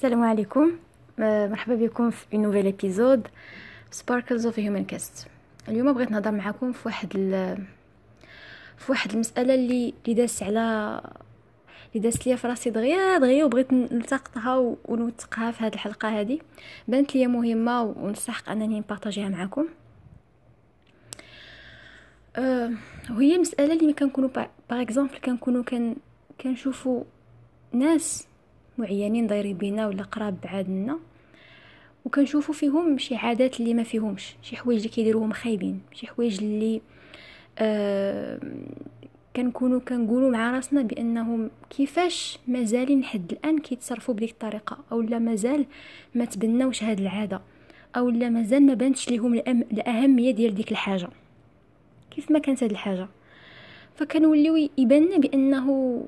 السلام عليكم. آه، مرحبا بكم في nouvelle épisode Sparkles of Human Cast اليوم بغيت نهضر معكم في واحد ال... في واحد المسألة اللي اللي داس على اللي داس ليا في راسي دغيا دغيا وبغيت نلتقطها ونوثقها في هذه الحلقة هذه بانت ليا مهمة ونستحق أنني نبارطاجيها معكم. أه وهي المسألة اللي كنكونوا par exemple كنكونوا كنشوفوا ناس معينين دايرين بينا ولا قراب بعادنا وكنشوفوا فيهم شي عادات اللي ما فيهمش شي حوايج اللي كيديروهم خايبين شي حوايج اللي آه كنكونوا كنقولوا مع راسنا بأنهم كيفاش مازالين لحد الآن كيتصرفوا بديك الطريقة أو لا مازال ما تبناوش هاد العادة أو لا مازال ما بانتش ليهم الأهمية ديال ديك الحاجة. كيف ما كانت هاد الحاجة؟ فكنوليو يبان بأنه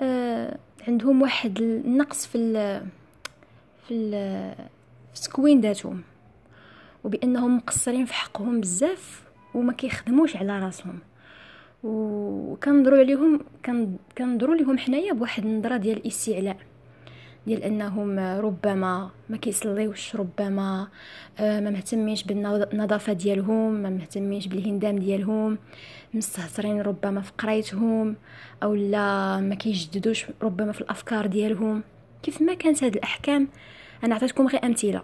آه عندهم واحد النقص في ال في ال في تكوين ذاتهم وبأنهم مقصرين في حقهم بزاف وما كيخدموش على راسهم. وكنضروا عليهم كنضروا لهم حنايا بواحد النظرة ديال الاستعلاء. ديال أنهم ربما ما كيصليوش ربما آه، ما مهتمينش بالنظافة ديالهم ما مهتمينش بالهندام ديالهم مستهترين ربما في قرايتهم أو لا ما كيجددوش ربما في الأفكار ديالهم. كيف ما كانت هذه الأحكام أنا عطيتكم غير أمثلة.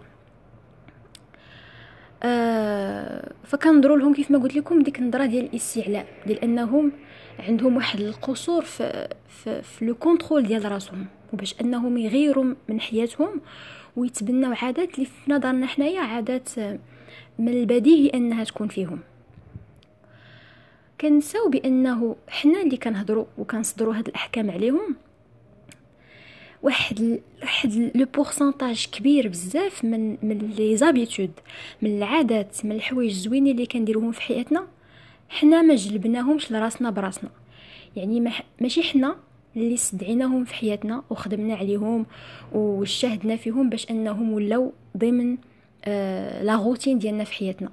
آه فكنضروا لهم كيف ما قلت لكم ديك النظرة ديال الاستعلاء ديال أنهم عندهم واحد القصور في في, في لو كونترول ديال راسهم وباش أنهم يغيروا من حياتهم ويتبناو عادات اللي في نظرنا حنايا عادات من البديهي أنها تكون فيهم كنساو بأنه حنا اللي كنهضروا وكنصدروا هاد الأحكام عليهم واحد. واحد لو بورسونتاج كبير بزاف من من لي زابيتود من العادات من الحوايج الزوينين اللي كنديروهم في حياتنا حنا ما جلبناهمش لراسنا براسنا. يعني ما ماشي حنا اللي استدعيناهم في حياتنا وخدمنا عليهم وشاهدنا فيهم باش انهم ولاو ضمن آه لا روتين ديالنا في حياتنا.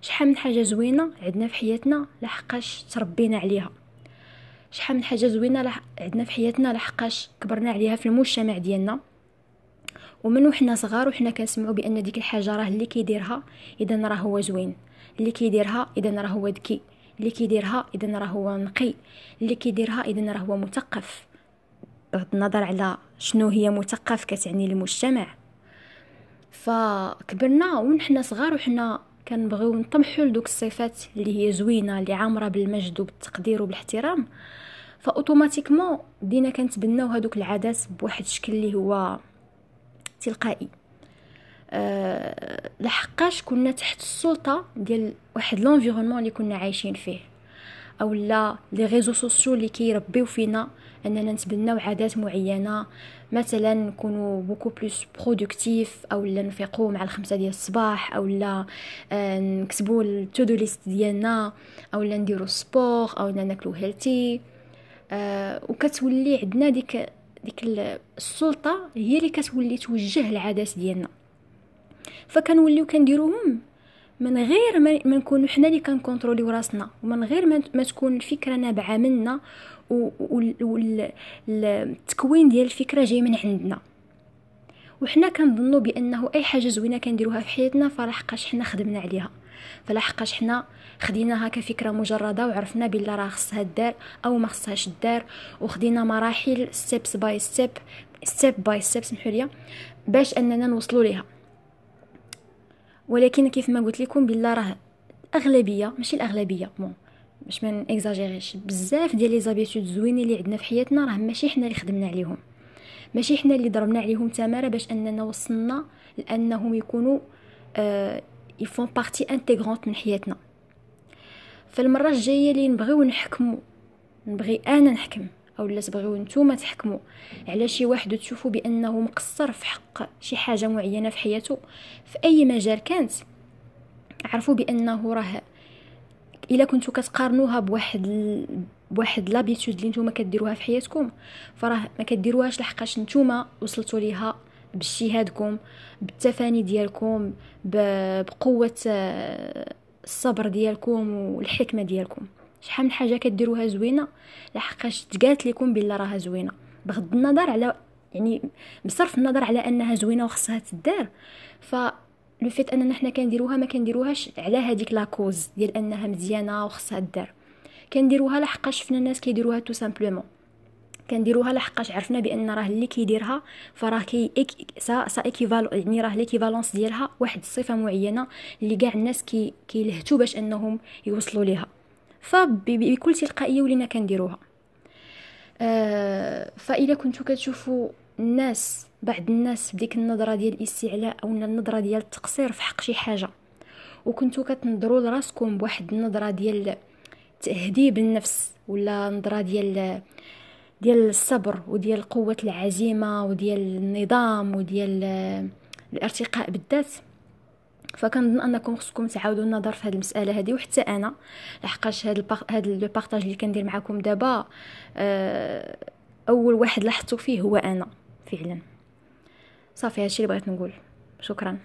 شحال من حاجة زوينة عندنا في حياتنا لحقاش تربينا عليها. شحال من حاجة زوينة لح... عندنا في حياتنا لحقاش كبرنا عليها في المجتمع ديالنا. ومن وحنا صغار وحنا كنسمعوا بأن ديك الحاجة راه اللي كيديرها اذا راه هو زوين. اللي كيديرها إذا راه هو ذكي اللي كيديرها إذا راه هو نقي اللي كيديرها إذا راه هو مثقف. بغض النظر على شنو هي مثقف كتعني المجتمع فكبرنا ونحنا صغار وحنا كنبغيو نطمحوا لدوك الصفات اللي هي زوينة اللي عامرة بالمجد وبالتقدير وبالاحترام. فأوتوماتيكمون بدينا كنتبناو هذوك العادات بواحد الشكل اللي هو تلقائي. أه لحقاش كنا تحت السلطة ديال واحد لونفيرونمون اللي كنا عايشين فيه. أو لا les réseaux sociaux اللي كيربيو فينا أننا نتبناو عادات معينة مثلا نكونوا beaucoup plus productive أو لا نفيقوا مع الخمسة ديال الصباح أو لا آه، نكتبوا ال to-do list ديالنا أو لا نديروا sport أو لا ناكلوا healthy آه وكتولي عندنا ديك ديك السلطة هي اللي كتولي توجه العادات ديالنا. فكنوليو كنديروهم. من غير ما, نكونوا حنا اللي كنكونتروليو راسنا ومن غير ما, تكون الفكرة نابعة منا والتكوين ديال الفكرة جاي من عندنا. وحنا كنظنوا بأنه أي حاجة زوينة كنديروها في حياتنا فلحقاش حنا خدمنا عليها. فلحقاش حنا خديناها كفكرة مجردة وعرفنا بلا راه خصها دار أو ما خصهاش دار وخدينا مراحل steps by step step by step سمحوا لي باش أننا نوصلوا ليها. ولكن كيف ما قلت لكم بلا راه أغلبية ماشي الأغلبية bon باش ما نكزاجيريش بزاف ديال les habitudes زوينين اللي عندنا في حياتنا راه ماشي حنا اللي خدمنا عليهم. ماشي حنا اللي ضربنا عليهم تماره باش أننا وصلنا لأنهم يكونوا آه font partie intégrante من حياتنا. فالمرة الجاية اللي نبغيو نحكموا نبغي أنا نحكم. أو لا تبغيو نتوما تحكموا على شي واحد وتشوفوا بأنه مقصر في حق شي حاجة معينة في حياته في أي مجال كانت عرفوا بأنه راه إلا كنتو كتقارنوها بواحد. بواحد لابيتود اللي نتوما كديروها في حياتكم فراه ما كديروهاش لحقاش نتوما وصلتوا ليها باجتهادكم بالتفاني ديالكم بقوة آه، الصبر ديالكم والحكمة ديالكم شحال من حاجة كديروها زوينة لحقاش تقالت لكم بلا راها زوينة. بغض النظر على يعني بصرف النظر على أنها زوينة وخصها تدار. ف le fait أننا حنا كنديروها ما كنديروهاش على هذيك la cause ديال أنها مزيانة وخصها تدار. كنديروها لحقاش شفنا الناس كيديروها tout simplement كنديروها لحقاش عرفنا بأن راه اللي كيديرها فراه كي ça ça équivaut يعني راه l'équivalence ديالها واحد الصفة معينة اللي كاع الناس كي كيلهتوا باش أنهم يوصلوا ليها. فبكل تلقائية ولينا كنديروها. آه فاذا كنتو كتشوفوا الناس بعض الناس بديك النظرة ديال الاستعلاء أو النظرة ديال التقصير في حق شي حاجة. وكنتو كتنظروا لراسكم بواحد النظرة ديال تهذيب النفس ولا نظرة ديال ديال الصبر وديال قوة العزيمة وديال النظام وديال الارتقاء بالذات. فكنظن انكم خصكم تعاودوا النظر في هذه المسألة هذه وحتى أنا لحقاش هذا هذا لو بارطاج اللي كندير معكم دابا آه، أول واحد لاحظتو فيه هو أنا فعلا. صافي هادشي اللي بغيت نقول. شكرا.